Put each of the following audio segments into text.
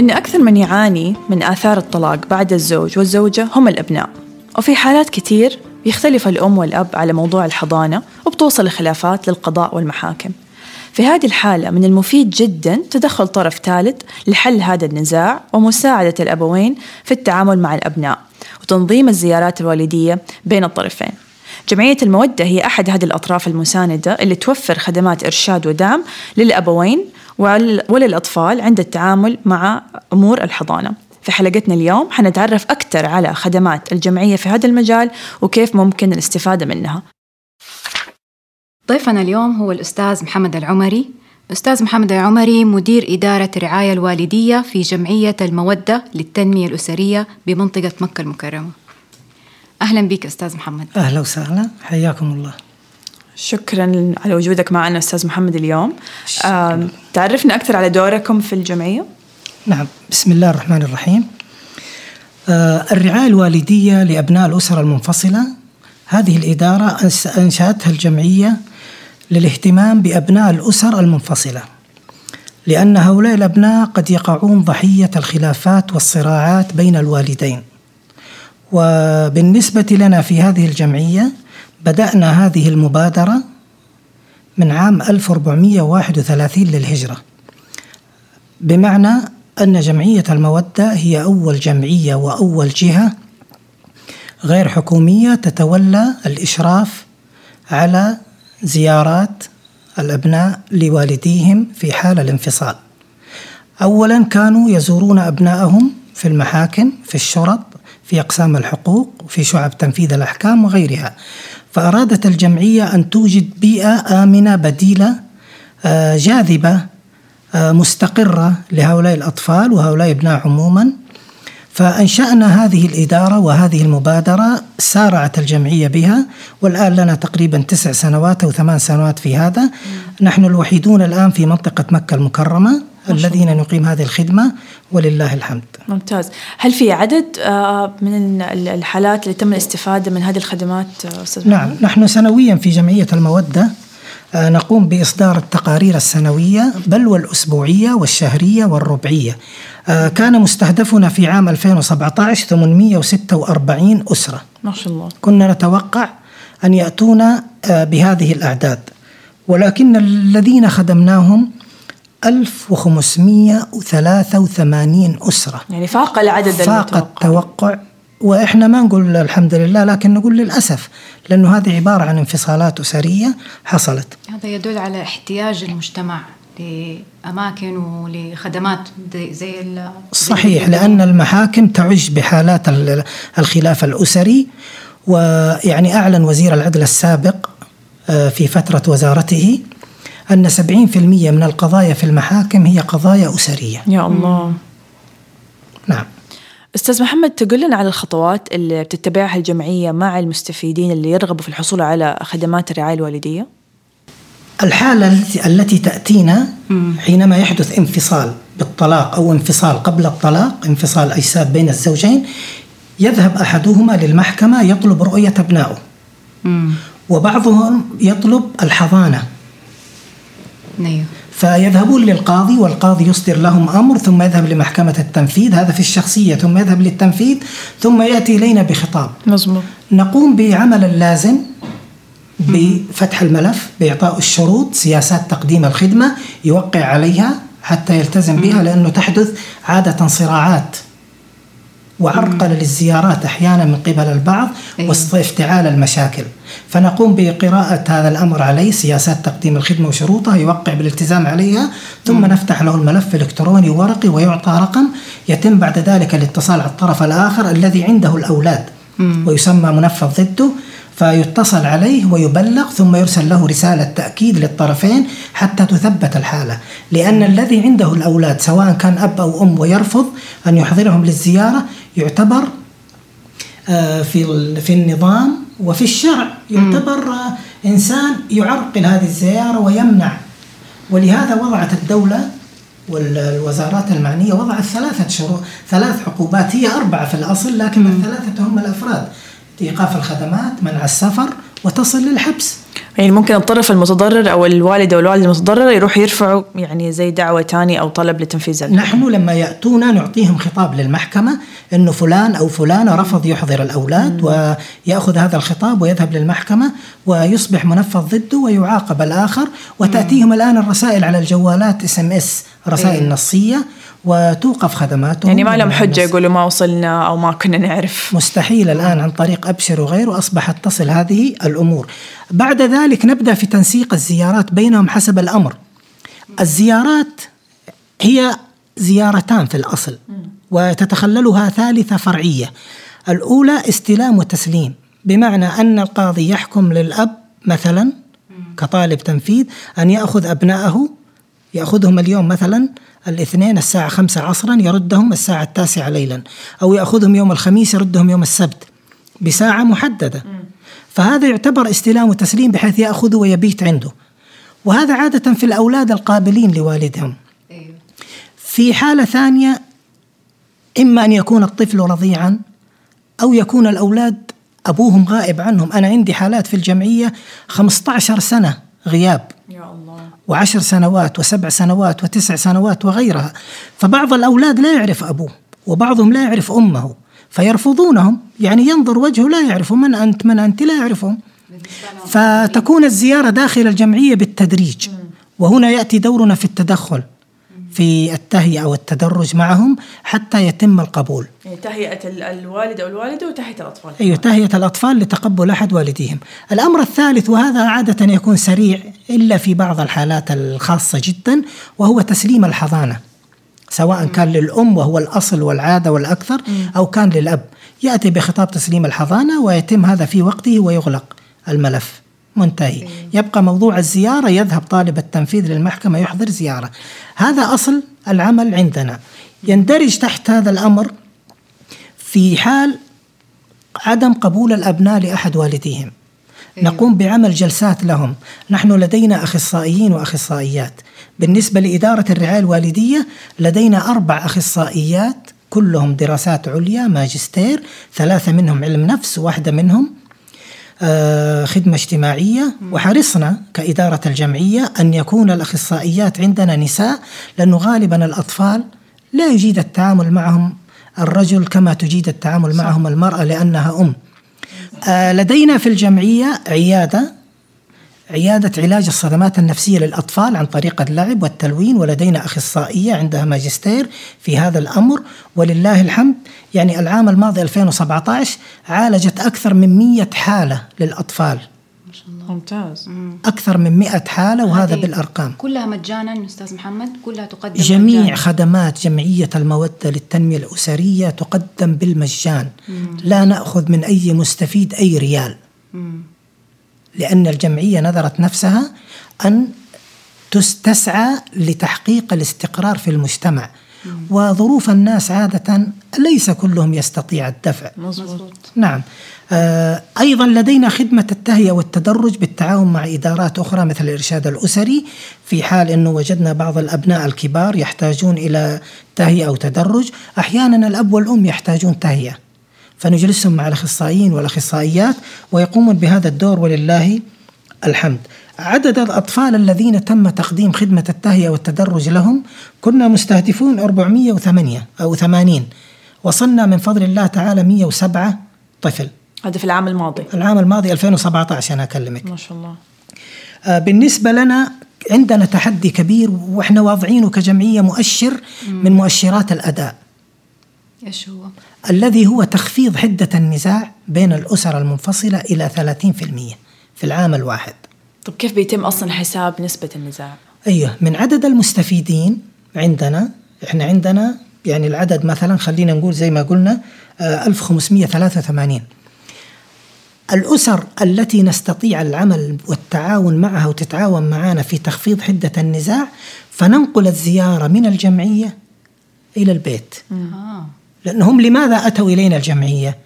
إن أكثر من يعاني من آثار الطلاق بعد الزوج والزوجة هم الأبناء. وفي حالات كتير بيختلف الأم والأب على موضوع الحضانة وبتوصل الخلافات للقضاء والمحاكم. في هذه الحالة من المفيد جدا تدخل طرف ثالث لحل هذا النزاع ومساعدة الأبوين في التعامل مع الأبناء وتنظيم الزيارات الوالدية بين الطرفين. جمعية المودة هي أحد هذه الأطراف المساندة اللي توفر خدمات إرشاد ودعم للأبوين وللأطفال عند التعامل مع أمور الحضانة. في حلقتنا اليوم حنتعرف أكثر على خدمات الجمعية في هذا المجال وكيف ممكن الاستفادة منها. ضيفنا اليوم هو الأستاذ محمد العمري. أستاذ محمد العمري مدير إدارة الرعاية الوالدية في جمعية المودة للتنمية الأسرية بمنطقة مكة المكرمة. أهلا بك أستاذ محمد. أهلا وسهلا. حياكم الله. شكرا على وجودك معنا أستاذ محمد اليوم. تعرفنا أكثر على دوركم في الجمعية؟ نعم بسم الله الرحمن الرحيم. آه الرعاية الوالدية لأبناء الأسر المنفصلة هذه الإدارة أنشأتها الجمعية للاهتمام بأبناء الأسر المنفصلة لأن هؤلاء الأبناء قد يقعون ضحية الخلافات والصراعات بين الوالدين. وبالنسبة لنا في هذه الجمعية بدأنا هذه المبادرة من عام 1431 للهجرة بمعنى أن جمعية المودة هي أول جمعية وأول جهة غير حكومية تتولى الإشراف على زيارات الأبناء لوالديهم في حال الانفصال. أولا كانوا يزورون أبنائهم في المحاكم في الشرط في أقسام الحقوق وفي شعب تنفيذ الأحكام وغيرها. فأرادت الجمعية أن توجد بيئة آمنة بديلة آه، جاذبة آه، مستقرة لهؤلاء الأطفال وهؤلاء الأبناء عموما. فأنشأنا هذه الإدارة وهذه المبادرة سارعت الجمعية بها والآن لنا تقريبا تسع سنوات أو ثمان سنوات في هذا. نحن الوحيدون الآن في منطقة مكة المكرمة. الذين نقيم هذه الخدمة ولله الحمد. ممتاز. هل في عدد آه، من الحالات اللي تم الاستفادة من هذه الخدمات آه، أستاذ نعم. نحن سنويا في جمعية المودة آه، نقوم بإصدار التقارير السنوية بل والأسبوعية والشهرية والربعية. كان مستهدفنا في عام 2017 846 أسرة. ما شاء الله. كنا نتوقع أن يأتونا بهذه الأعداد. ولكن الذين خدمناهم 1583 أسرة يعني فاق العدد فاق التوقع وإحنا ما نقول الحمد لله لكن نقول للأسف لأنه هذه عبارة عن انفصالات أسرية حصلت. هذا يدل على احتياج المجتمع لأماكن ولخدمات زي صحيح لأن المحاكم تعج بحالات الخلاف الأسري ويعني أعلن وزير العدل السابق آه، في فترة وزارته أن 70% من القضايا في المحاكم هي قضايا أسرية. يا الله. نعم. أستاذ محمد تقول لنا على الخطوات اللي بتتبعها الجمعية مع المستفيدين اللي يرغبوا في الحصول على خدمات الرعاية الوالدية؟ الحالة التي تأتينا حينما يحدث انفصال بالطلاق أو انفصال قبل الطلاق، انفصال أجساد بين الزوجين يذهب أحدهما للمحكمة يطلب رؤية ابنائه. وبعضهم يطلب الحضانة. نعم. فيذهبون للقاضي والقاضي يصدر لهم أمر ثم يذهب لمحكمة التنفيذ. هذا في الشخصية. ثم يذهب للتنفيذ ثم يأتي إلينا بخطاب. مزبوط. نقوم بعمل اللازم بفتح الملف بإعطاء الشروط سياسات تقديم الخدمة يوقع عليها حتى يلتزم بها لأنه تحدث عادة صراعات. وعرقلة للزيارات أحيانا من قبل البعض أيوة. وافتعال المشاكل فنقوم بقراءة هذا الأمر عليه سياسات تقديم الخدمة وشروطها يوقع بالالتزام عليها ثم مم. نفتح له الملف الإلكتروني ورقي ويعطى رقم يتم بعد ذلك الاتصال على الطرف الآخر الذي عنده الأولاد مم. ويسمى منفذ ضده فيتصل عليه ويبلغ ثم يرسل له رسالة تأكيد للطرفين حتى تثبت الحالة. لأن الذي عنده الأولاد سواء كان أب أو أم ويرفض أن يحضرهم للزيارة يعتبر آه، في في النظام وفي الشرع يعتبر آه، إنسان يعرقل هذه الزيارة ويمنع. ولهذا وضعت الدولة والوزارات المعنية وضعت ثلاثة شروط ثلاث عقوبات هي أربعة في الأصل لكن الثلاثة هم الأفراد. إيقاف الخدمات منع السفر وتصل للحبس. يعني ممكن الطرف المتضرر أو الوالد أو الوالد المتضرر يروح يرفعوا يعني زي دعوة تاني أو طلب لتنفيذ الحكم. نحن لما يأتونا نعطيهم خطاب للمحكمة أنه فلان أو فلانة رفض يحضر الأولاد ويأخذ هذا الخطاب ويذهب للمحكمة ويصبح منفذ ضده ويعاقب الآخر وتأتيهم الآن الرسائل على الجوالات SMS رسائل نصية وتوقف خدماتهم. يعني ما لهم حجة يقولوا ما وصلنا أو ما كنا نعرف. مستحيل الآن عن طريق أبشر وغيره أصبحت تصل هذه الأمور. بعد ذلك نبدأ في تنسيق الزيارات بينهم حسب الأمر. الزيارات هي زيارتان في الأصل وتتخللها ثالثة فرعية. الأولى استلام وتسليم بمعنى أن القاضي يحكم للأب مثلا كطالب تنفيذ أن يأخذ أبنائه يأخذهم اليوم مثلا الاثنين الساعة خمسة عصرا يردهم الساعة التاسعة ليلا أو يأخذهم يوم الخميس يردهم يوم السبت بساعة محددة. فهذا يعتبر استلام وتسليم بحيث يأخذ ويبيت عنده. وهذا عادة في الأولاد القابلين لوالدهم. في حالة ثانية إما أن يكون الطفل رضيعا أو يكون الأولاد أبوهم غائب عنهم. أنا عندي حالات في الجمعية 15 سنة غياب يا الله. وعشر سنوات وسبع سنوات وتسع سنوات وغيرها. فبعض الأولاد لا يعرف أبوه وبعضهم لا يعرف أمه. فيرفضونهم. يعني ينظر وجهه لا يعرف من أنت؟ من أنت؟ لا يعرفهم فتكون الزيارة داخل الجمعية بالتدريج. وهنا يأتي دورنا في التدخل في التهيئة والتدرج معهم حتى يتم القبول. يعني تهيئة الوالد أو الوالدة وتهيئة الأطفال. أيوة تهيئة الأطفال لتقبل أحد والديهم. الأمر الثالث وهذا عادة يكون سريع إلا في بعض الحالات الخاصة جدا وهو تسليم الحضانة. سواء كان للأم وهو الأصل والعادة والأكثر أو كان للأب. يأتي بخطاب تسليم الحضانة ويتم هذا في وقته ويغلق الملف. منتهي. يبقى موضوع الزيارة يذهب طالب التنفيذ للمحكمة يحضر زيارة. هذا أصل العمل عندنا. يندرج تحت هذا الأمر في حال عدم قبول الأبناء لأحد والديهم. أيوه. نقوم بعمل جلسات لهم. نحن لدينا أخصائيين وأخصائيات. بالنسبة لإدارة الرعاية الوالدية لدينا أربع أخصائيات كلهم دراسات عليا ماجستير ثلاثة منهم علم نفس واحدة منهم آه، خدمة اجتماعية. وحرصنا كإدارة الجمعية أن يكون الأخصائيات عندنا نساء لأنه غالبا الأطفال لا يجيد التعامل معهم. الرجل كما تجيد التعامل معهم المرأة لأنها أم. آه، لدينا في الجمعية عيادة عيادة علاج الصدمات النفسية للأطفال عن طريق اللعب والتلوين ولدينا أخصائية عندها ماجستير في هذا الأمر. ولله الحمد يعني العام الماضي 2017 عالجت أكثر من 100 حالة للأطفال. ما شاء الله. ممتاز. أكثر من 100 حالة وهذا بالأرقام. كلها مجانا أستاذ محمد؟ كلها تقدم جميع مجانا. خدمات جمعية المودة للتنمية الأسرية تقدم بالمجان. مم. لا نأخذ من أي مستفيد أي ريال. مم. لأن الجمعية نذرت نفسها أن تسعى لتحقيق الاستقرار في المجتمع. وظروف الناس عادة ليس كلهم يستطيع الدفع. مزبوط. نعم. آه، أيضا لدينا خدمة التهيئة والتدرج بالتعاون مع إدارات أخرى مثل الإرشاد الأسري في حال أنه وجدنا بعض الأبناء الكبار يحتاجون إلى تهيئة أو تدرج. أحيانا الأب والأم يحتاجون تهيئة. فنجلسهم مع الأخصائيين والأخصائيات ويقومون بهذا الدور ولله الحمد. عدد الأطفال الذين تم تقديم خدمة التهيئة والتدرج لهم كنا مستهدفون 408 أو 80 وصلنا من فضل الله تعالى 107 طفل. هذا في العام الماضي. العام الماضي 2017 أنا أكلمك. ما شاء الله. آه، بالنسبة لنا عندنا تحدي كبير وإحنا واضعينه كجمعية مؤشر من مؤشرات الأداء. إيش هو؟ الذي هو تخفيض حدة النزاع بين الأسر المنفصلة إلى 30% في العام الواحد طب كيف بيتم أصلا حساب نسبة النزاع؟ أيوه من عدد المستفيدين عندنا إحنا عندنا يعني العدد مثلا خلينا نقول زي ما قلنا 1583 آه، الأسر التي نستطيع العمل والتعاون معها وتتعاون معنا في تخفيض حدة النزاع فننقل الزيارة من الجمعية إلى البيت آه. لأنهم لماذا أتوا إلينا الجمعية؟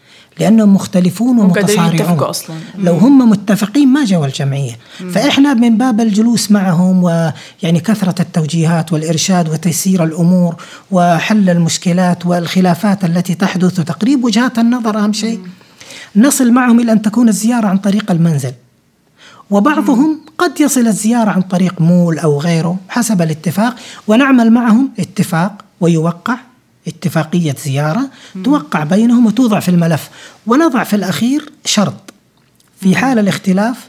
لأنهم مختلفون ومتصارعون أصلا. لو هم متفقين ما جوا الجمعية مم. فإحنا من باب الجلوس معهم ويعني كثرة التوجيهات والإرشاد وتيسير الأمور وحل المشكلات والخلافات التي تحدث وتقريب وجهات النظر أهم شيء مم. نصل معهم إلى أن تكون الزيارة عن طريق المنزل وبعضهم قد يصل الزيارة عن طريق مول أو غيره حسب الاتفاق ونعمل معهم اتفاق ويوقع اتفاقية زيارة توقع بينهم وتوضع في الملف ونضع في الأخير شرط. في حال الاختلاف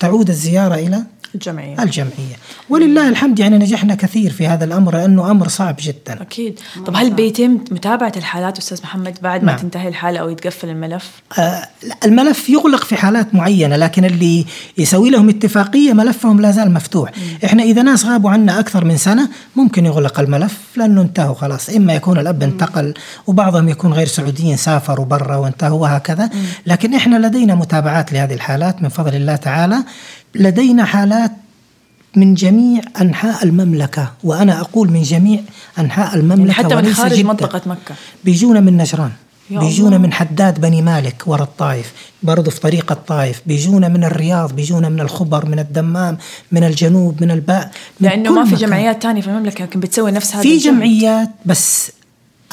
تعود الزيارة إلى الجمعية. الجمعية. ولله الحمد يعني نجحنا كثير في هذا الأمر لأنه أمر صعب جدا. أكيد. طب هل بيتم متابعة الحالات أستاذ محمد بعد ما نعم. تنتهي الحالة أو يتقفل الملف؟ آه، الملف يغلق في حالات معينة لكن اللي يسوي لهم اتفاقية ملفهم لا زال مفتوح. إحنا إذا ناس غابوا عنا أكثر من سنة ممكن يغلق الملف لأنه انتهوا خلاص. إما يكون الأب انتقل وبعضهم يكون غير سعوديين سافروا برا وانتهوا وهكذا. لكن إحنا لدينا متابعات لهذه الحالات من فضل الله تعالى. لدينا حالات من جميع أنحاء المملكة وأنا أقول من جميع أنحاء المملكة يعني حتى من خارج. منطقة مكة بيجونا من نجران بيجونا. من حداد بني مالك ورا الطائف برضو في طريق الطائف بيجونا من الرياض بيجونا من الخبر من الدمام من الجنوب من الباء لأنه ما في مكان. جمعيات تانية في المملكة يمكن بتسوي نفس هذا في. جمعيات بس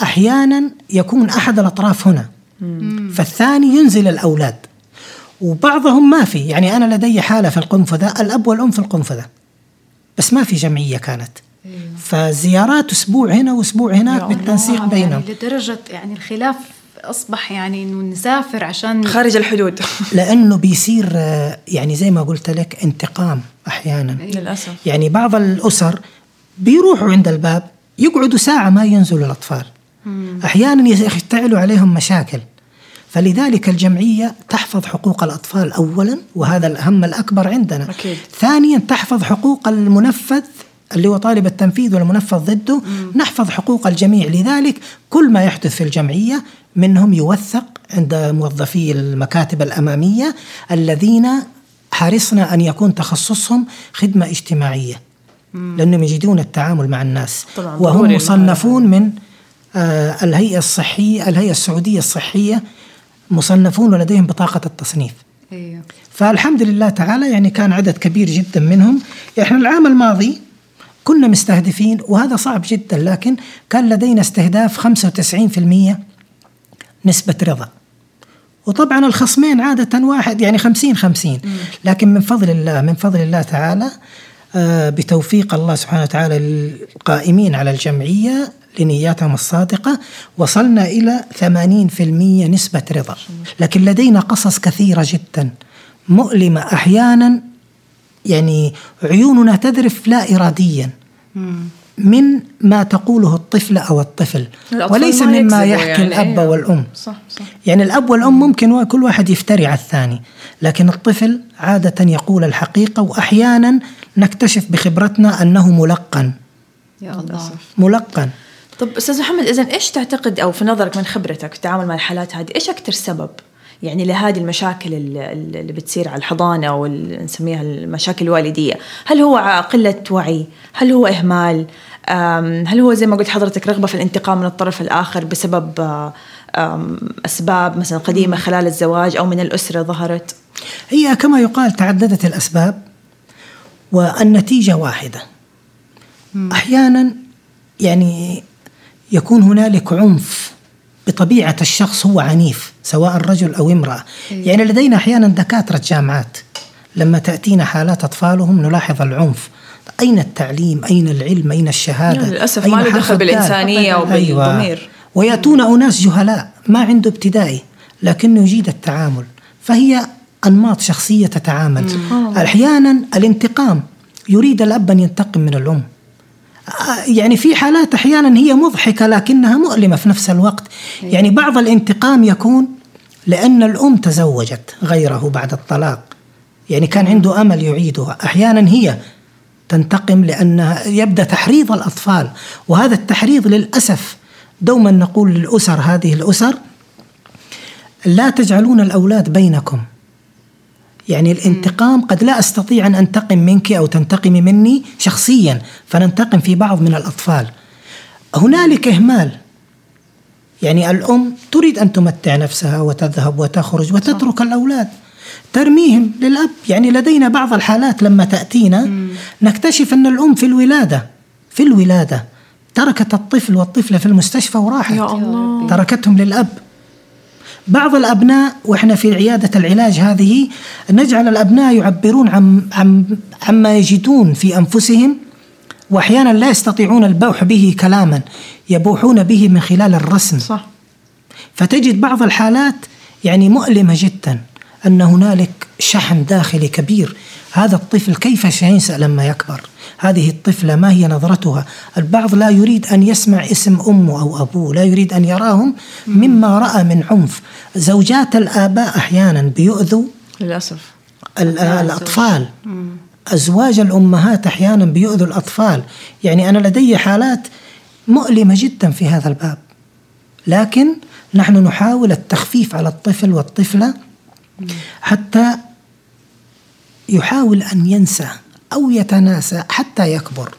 أحيانا يكون أحد الأطراف هنا فالثاني ينزل الأولاد وبعضهم ما في يعني أنا لدي حالة في القنفذة الأب والأم في القنفذة بس ما في جمعية كانت. فالزيارات أسبوع هنا وأسبوع يا هناك. بالتنسيق آه، بينهم. يعني لدرجة يعني الخلاف أصبح يعني إنه نسافر عشان خارج الحدود. لأنه بيصير يعني زي ما قلت لك انتقام أحيانا. للأسف. يعني بعض الأسر بيروحوا عند الباب يقعدوا ساعة ما ينزلوا الأطفال. أحيانا يشتعلوا عليهم مشاكل. فلذلك الجمعية تحفظ حقوق الأطفال اولا وهذا الأهم الأكبر عندنا. أكيد. ثانيا تحفظ حقوق المنفذ اللي هو طالب التنفيذ والمنفذ ضده. نحفظ حقوق الجميع. لذلك كل ما يحدث في الجمعية منهم يوثق عند موظفي المكاتب الأمامية الذين حرصنا أن يكون تخصصهم خدمة اجتماعية لأنهم يجدون التعامل مع الناس. طبعاً، وهم مصنفون من آه، الهيئة الصحية الهيئة السعودية الصحية مصنفون ولديهم بطاقة التصنيف. أيوه. فالحمد لله تعالى يعني كان عدد كبير جدا منهم. إحنا العام الماضي كنا مستهدفين وهذا صعب جدا لكن كان لدينا استهداف 95% نسبة رضا. وطبعا الخصمين عادة واحد يعني 50 50 لكن من فضل الله من فضل الله تعالى آه، بتوفيق الله سبحانه وتعالى القائمين على الجمعية لنياتهم الصادقة وصلنا إلى 80% نسبة رضا. لكن لدينا قصص كثيرة جدا. مؤلمة أحيانا يعني عيوننا تذرف لا إراديا. من ما تقوله الطفلة أو الطفل. الأطفال وليس ما مما يكذبوا يحكي يعني، الأب أيوة. والأم. صح صح. يعني الأب والأم ممكن كل واحد يفتري على الثاني. لكن الطفل عادة يقول الحقيقة وأحيانا نكتشف بخبرتنا أنه ملقن. يا الله. ملقن. طب أستاذ محمد اذا إيش تعتقد أو في نظرك من خبرتك في التعامل مع الحالات هذه إيش أكثر سبب يعني لهذه المشاكل اللي اللي بتصير على الحضانة أو اللي نسميها المشاكل الوالدية؟ هل هو قلة وعي؟ هل هو إهمال؟ هل هو زي ما قلت حضرتك رغبة في الانتقام من الطرف الآخر بسبب أسباب مثلا قديمة خلال الزواج أو من الأسرة ظهرت؟ هي كما يقال تعددت الأسباب والنتيجة واحدة. أحيانا يعني يكون هنالك عنف بطبيعة الشخص هو عنيف سواء رجل أو امرأة. يعني لدينا أحيانا دكاترة جامعات لما تأتينا حالات أطفالهم نلاحظ العنف. أين التعليم؟ أين العلم؟ أين الشهادة؟ للأسف أين ما له دخل؟ بالإنسانية وبالضمير. ويأتون أناس جهلاء ما عنده ابتدائي لكنه يجيد التعامل. فهي أنماط شخصية تتعامل. أحيانا الانتقام يريد الأب أن ينتقم من الأم. يعني في حالات أحيانا هي مضحكة لكنها مؤلمة في نفس الوقت. يعني بعض الانتقام يكون لأن الأم تزوجت غيره بعد الطلاق. يعني كان عنده أمل يعيدها. أحيانا هي تنتقم لأن يبدأ تحريض الأطفال. وهذا التحريض للأسف دوما نقول للأسر هذه الأسر لا تجعلون الأولاد بينكم. يعني الانتقام قد لا أستطيع أن أنتقم منك أو تنتقمي مني شخصيا فننتقم في بعض من الأطفال. هنالك إهمال. يعني الأم تريد أن تمتع نفسها وتذهب وتخرج وتترك الأولاد. ترميهم للأب. يعني لدينا بعض الحالات لما تأتينا نكتشف أن الأم في الولادة. في الولادة. تركت الطفل والطفلة في المستشفى وراحت. يا الله. تركتهم للأب. بعض الأبناء وإحنا في عيادة العلاج هذه نجعل الأبناء يعبرون عن, عن عما يجدون في أنفسهم وأحيانا لا يستطيعون البوح به كلاما يبوحون به من خلال الرسم. صح. فتجد بعض الحالات يعني مؤلمة جدا أن هنالك شحن داخلي كبير. هذا الطفل كيف سينسى لما يكبر؟ هذه الطفلة ما هي نظرتها؟ البعض لا يريد أن يسمع اسم أمه أو أبوه لا يريد أن يراهم مما رأى من عنف. زوجات الآباء أحيانا بيؤذوا للأسف. ال- الأطفال. أزواج الأمهات أحيانا بيؤذوا الأطفال. يعني أنا لدي حالات مؤلمة جدا في هذا الباب. لكن نحن نحاول التخفيف على الطفل والطفلة حتى يحاول أن ينسى. أو يتناسى حتى يكبر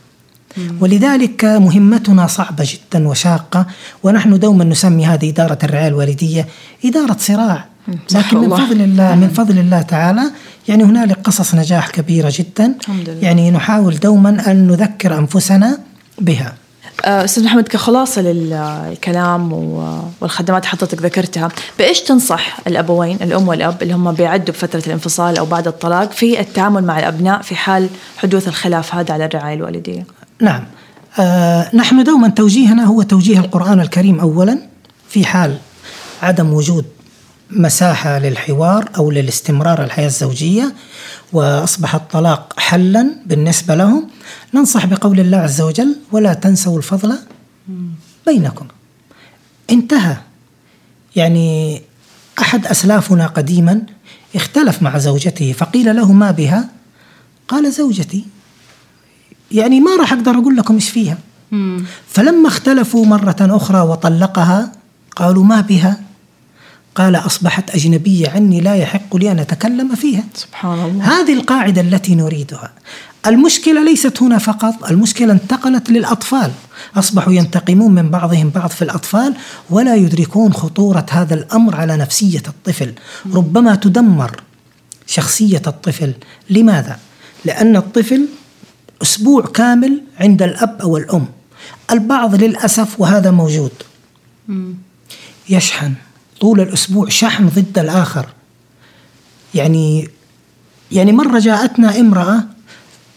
ولذلك مهمتنا صعبة جدا وشاقة ونحن دوما نسمي هذه إدارة الرعاية الوالدية إدارة صراع لكن من. فضل الله من فضل الله تعالى يعني هنالك قصص نجاح كبيرة جدا. يعني نحاول دوما أن نذكر أنفسنا بها أستاذ محمد كخلاصة للكلام والخدمات حضرتك ذكرتها بإيش تنصح الأبوين الأم والأب اللي هم بيعدوا بفترة الانفصال أو بعد الطلاق في التعامل مع الأبناء في حال حدوث الخلاف هذا على الرعاية الوالدية؟ نعم. آه نحن دوما توجيهنا هو توجيه القرآن الكريم أولا في حال عدم وجود مساحة للحوار أو للاستمرار الحياة الزوجية وأصبح الطلاق حلا بالنسبة لهم. ننصح بقول الله عز وجل ولا تنسوا الفضل بينكم. انتهى. يعني أحد أسلافنا قديما اختلف مع زوجته فقيل له ما بها؟ قال زوجتي. يعني ما راح أقدر أقول لكم إيش فيها. فلما اختلفوا مرة أخرى وطلقها قالوا ما بها؟ قال أصبحت أجنبية عني لا يحق لي أن أتكلم فيها. سبحان الله. هذه القاعدة التي نريدها. المشكلة ليست هنا فقط المشكلة انتقلت للأطفال. أصبحوا ينتقمون من بعضهم بعض في الأطفال ولا يدركون خطورة هذا الأمر على نفسية الطفل. ربما تدمر شخصية الطفل. لماذا؟ لأن الطفل أسبوع كامل عند الأب أو الأم. البعض للأسف وهذا موجود. يشحن. طول الأسبوع شحن ضد الآخر. يعني يعني مرة جاءتنا امرأة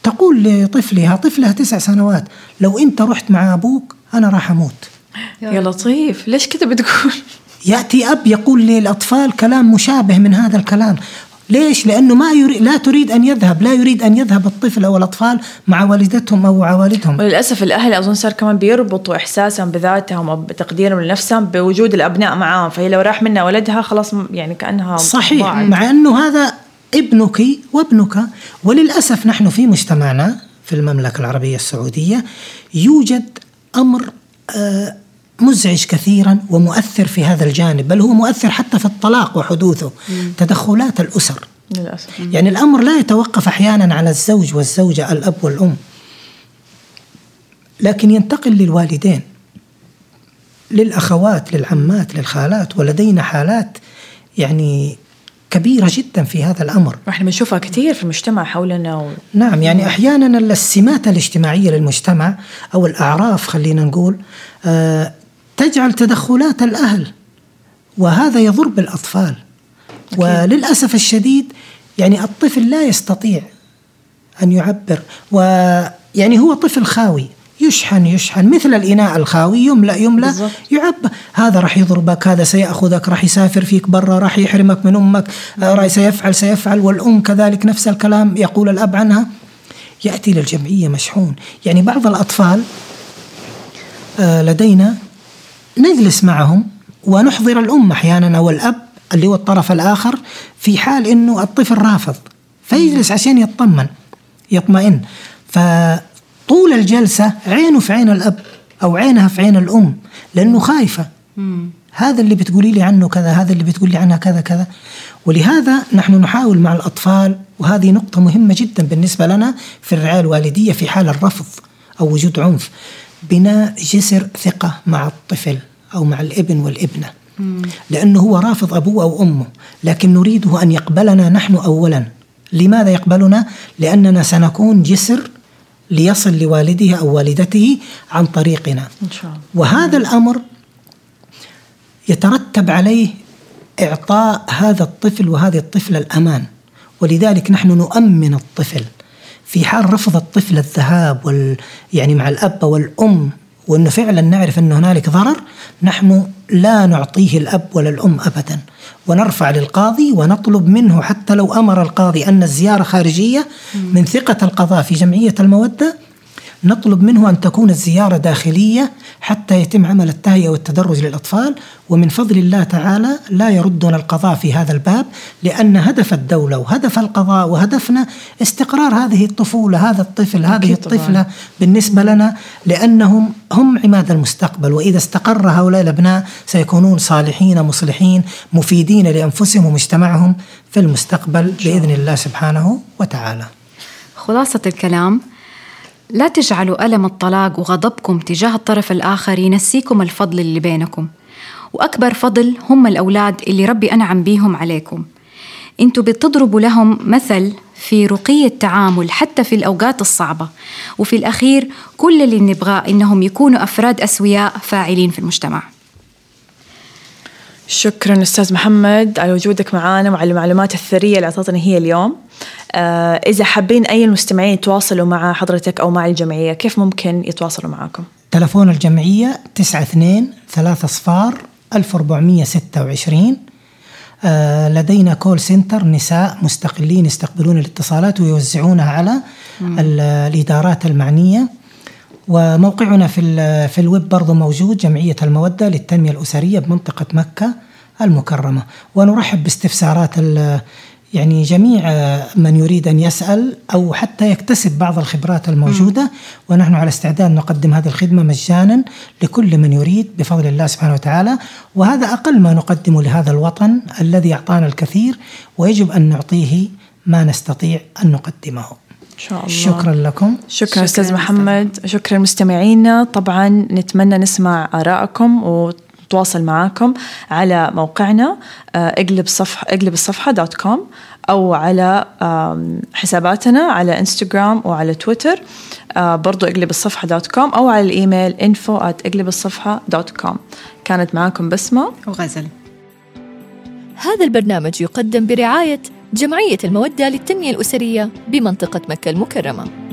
تقول لطفلها طفلها تسع سنوات لو أنت رحت مع أبوك أنا راح أموت. يا لطيف ليش كذا بتقول؟ يأتي أب يقول للأطفال كلام مشابه من هذا الكلام. ليش؟ لأنه ما يريد لا تريد أن يذهب لا يريد أن يذهب الطفل أو الأطفال مع والدتهم أو مع والدهم وللأسف الأهل أظن صار كمان بيربطوا إحساسهم بذاتهم أو بتقديرهم لنفسهم بوجود الأبناء معاهم فهي لو راح منها ولدها خلاص يعني كأنها صحيح ضاعت. مع أنه هذا ابنك وابنك وللأسف نحن في مجتمعنا في المملكة العربية السعودية يوجد أمر آه، مزعج كثيرا ومؤثر في هذا الجانب بل هو مؤثر حتى في الطلاق وحدوثه تدخلات الأسر. للأسف. يعني الأمر لا يتوقف أحيانا على الزوج والزوجة الأب والأم لكن ينتقل للوالدين للأخوات للعمات للخالات ولدينا حالات يعني كبيرة جدا في هذا الأمر. وإحنا بنشوفها كثير في المجتمع حولنا و... نعم يعني أحيانا السمات الاجتماعية للمجتمع أو الأعراف خلينا نقول آه، تجعل تدخلات الأهل وهذا يضر بالأطفال. وللأسف الشديد يعني الطفل لا يستطيع أن يعبر ويعني هو طفل خاوي يشحن يشحن مثل الإناء الخاوي يملأ يملأ. يعبى هذا راح يضربك هذا سيأخذك راح يسافر فيك برا راح يحرمك من أمك آه، راح سيفعل سيفعل والأم كذلك نفس الكلام يقول الأب عنها. يأتي للجمعية مشحون. يعني بعض الأطفال آه، لدينا نجلس معهم ونحضر الأم أحيانا أو الأب اللي هو الطرف الآخر في حال أنه الطفل رافض فيجلس عشان يطمن يطمئن. فطول الجلسة عينه في عين الأب أو عينها في عين الأم لأنه خايفة. هذا اللي بتقولي لي عنه كذا هذا اللي بتقولي عنها كذا كذا. ولهذا نحن نحاول مع الأطفال وهذه نقطة مهمة جدا بالنسبة لنا في الرعاية الوالدية في حال الرفض أو وجود عنف بناء جسر ثقة مع الطفل. أو مع الإبن والإبنة. لأنه هو رافض أبوه أو أمه لكن نريده أن يقبلنا نحن أولا. لماذا يقبلنا؟ لأننا سنكون جسر ليصل لوالده أو والدته عن طريقنا. إن شاء الله. وهذا الأمر يترتب عليه إعطاء هذا الطفل وهذه الطفلة الأمان. ولذلك نحن نؤمن الطفل. في حال رفض الطفل الذهاب وال يعني مع الأب والأم وأنه فعلا نعرف أن هنالك ضرر نحن لا نعطيه الأب ولا الأم أبدا. ونرفع للقاضي ونطلب منه حتى لو أمر القاضي أن الزيارة خارجية من ثقة القضاء في جمعية المودة نطلب منه أن تكون الزيارة داخلية حتى يتم عمل التهيئة والتدرج للأطفال ومن فضل الله تعالى لا يردنا القضاء في هذا الباب لأن هدف الدولة وهدف القضاء وهدفنا استقرار هذه الطفولة هذا الطفل هذه الطفلة طبعا. بالنسبة لنا لأنهم هم عماد المستقبل. وإذا استقر هؤلاء الأبناء سيكونون صالحين مصلحين مفيدين لأنفسهم ومجتمعهم في المستقبل بإذن الله سبحانه وتعالى. خلاصة الكلام لا تجعلوا ألم الطلاق وغضبكم تجاه الطرف الآخر ينسيكم الفضل اللي بينكم. وأكبر فضل هم الأولاد اللي ربي أنعم بيهم عليكم. أنتوا بتضربوا لهم مثل في رقي التعامل حتى في الأوقات الصعبة. وفي الأخير كل اللي نبغاه إنهم يكونوا أفراد أسوياء فاعلين في المجتمع. شكرا أستاذ محمد على وجودك معنا وعلى المعلومات الثرية اللي أعطتنا هي اليوم. آه، إذا حابين أي المستمعين يتواصلوا مع حضرتك أو مع الجمعية كيف ممكن يتواصلوا معكم؟ تلفون الجمعية 92 3 صفار 1426 آه، لدينا كول سنتر نساء مستقلين يستقبلون الاتصالات ويوزعونها على الإدارات المعنية. وموقعنا في في الويب برضه موجود جمعية المودة للتنمية الأسرية بمنطقة مكة المكرمة. ونرحب باستفسارات يعني جميع من يريد أن يسأل أو حتى يكتسب بعض الخبرات الموجودة. ونحن على استعداد نقدم هذه الخدمة مجانا لكل من يريد بفضل الله سبحانه وتعالى. وهذا أقل ما نقدمه لهذا الوطن الذي أعطانا الكثير ويجب أن نعطيه ما نستطيع أن نقدمه. شاء الله. شكرا لكم. شكرا, شكرا أستاذ محمد. شكرا مستمعينا طبعا نتمنى نسمع آرائكم ونتواصل معاكم على موقعنا آه، اقلب صفحه اقلب الصفحة dot com أو على حساباتنا على إنستغرام وعلى تويتر آه، برضو اقلب الصفحة dot com أو على الإيميل info at اقلب الصفحة dot com. كانت معاكم بسمة. وغزل. هذا البرنامج يقدم برعاية جمعية المودة للتنمية الأسرية بمنطقة مكة المكرمة.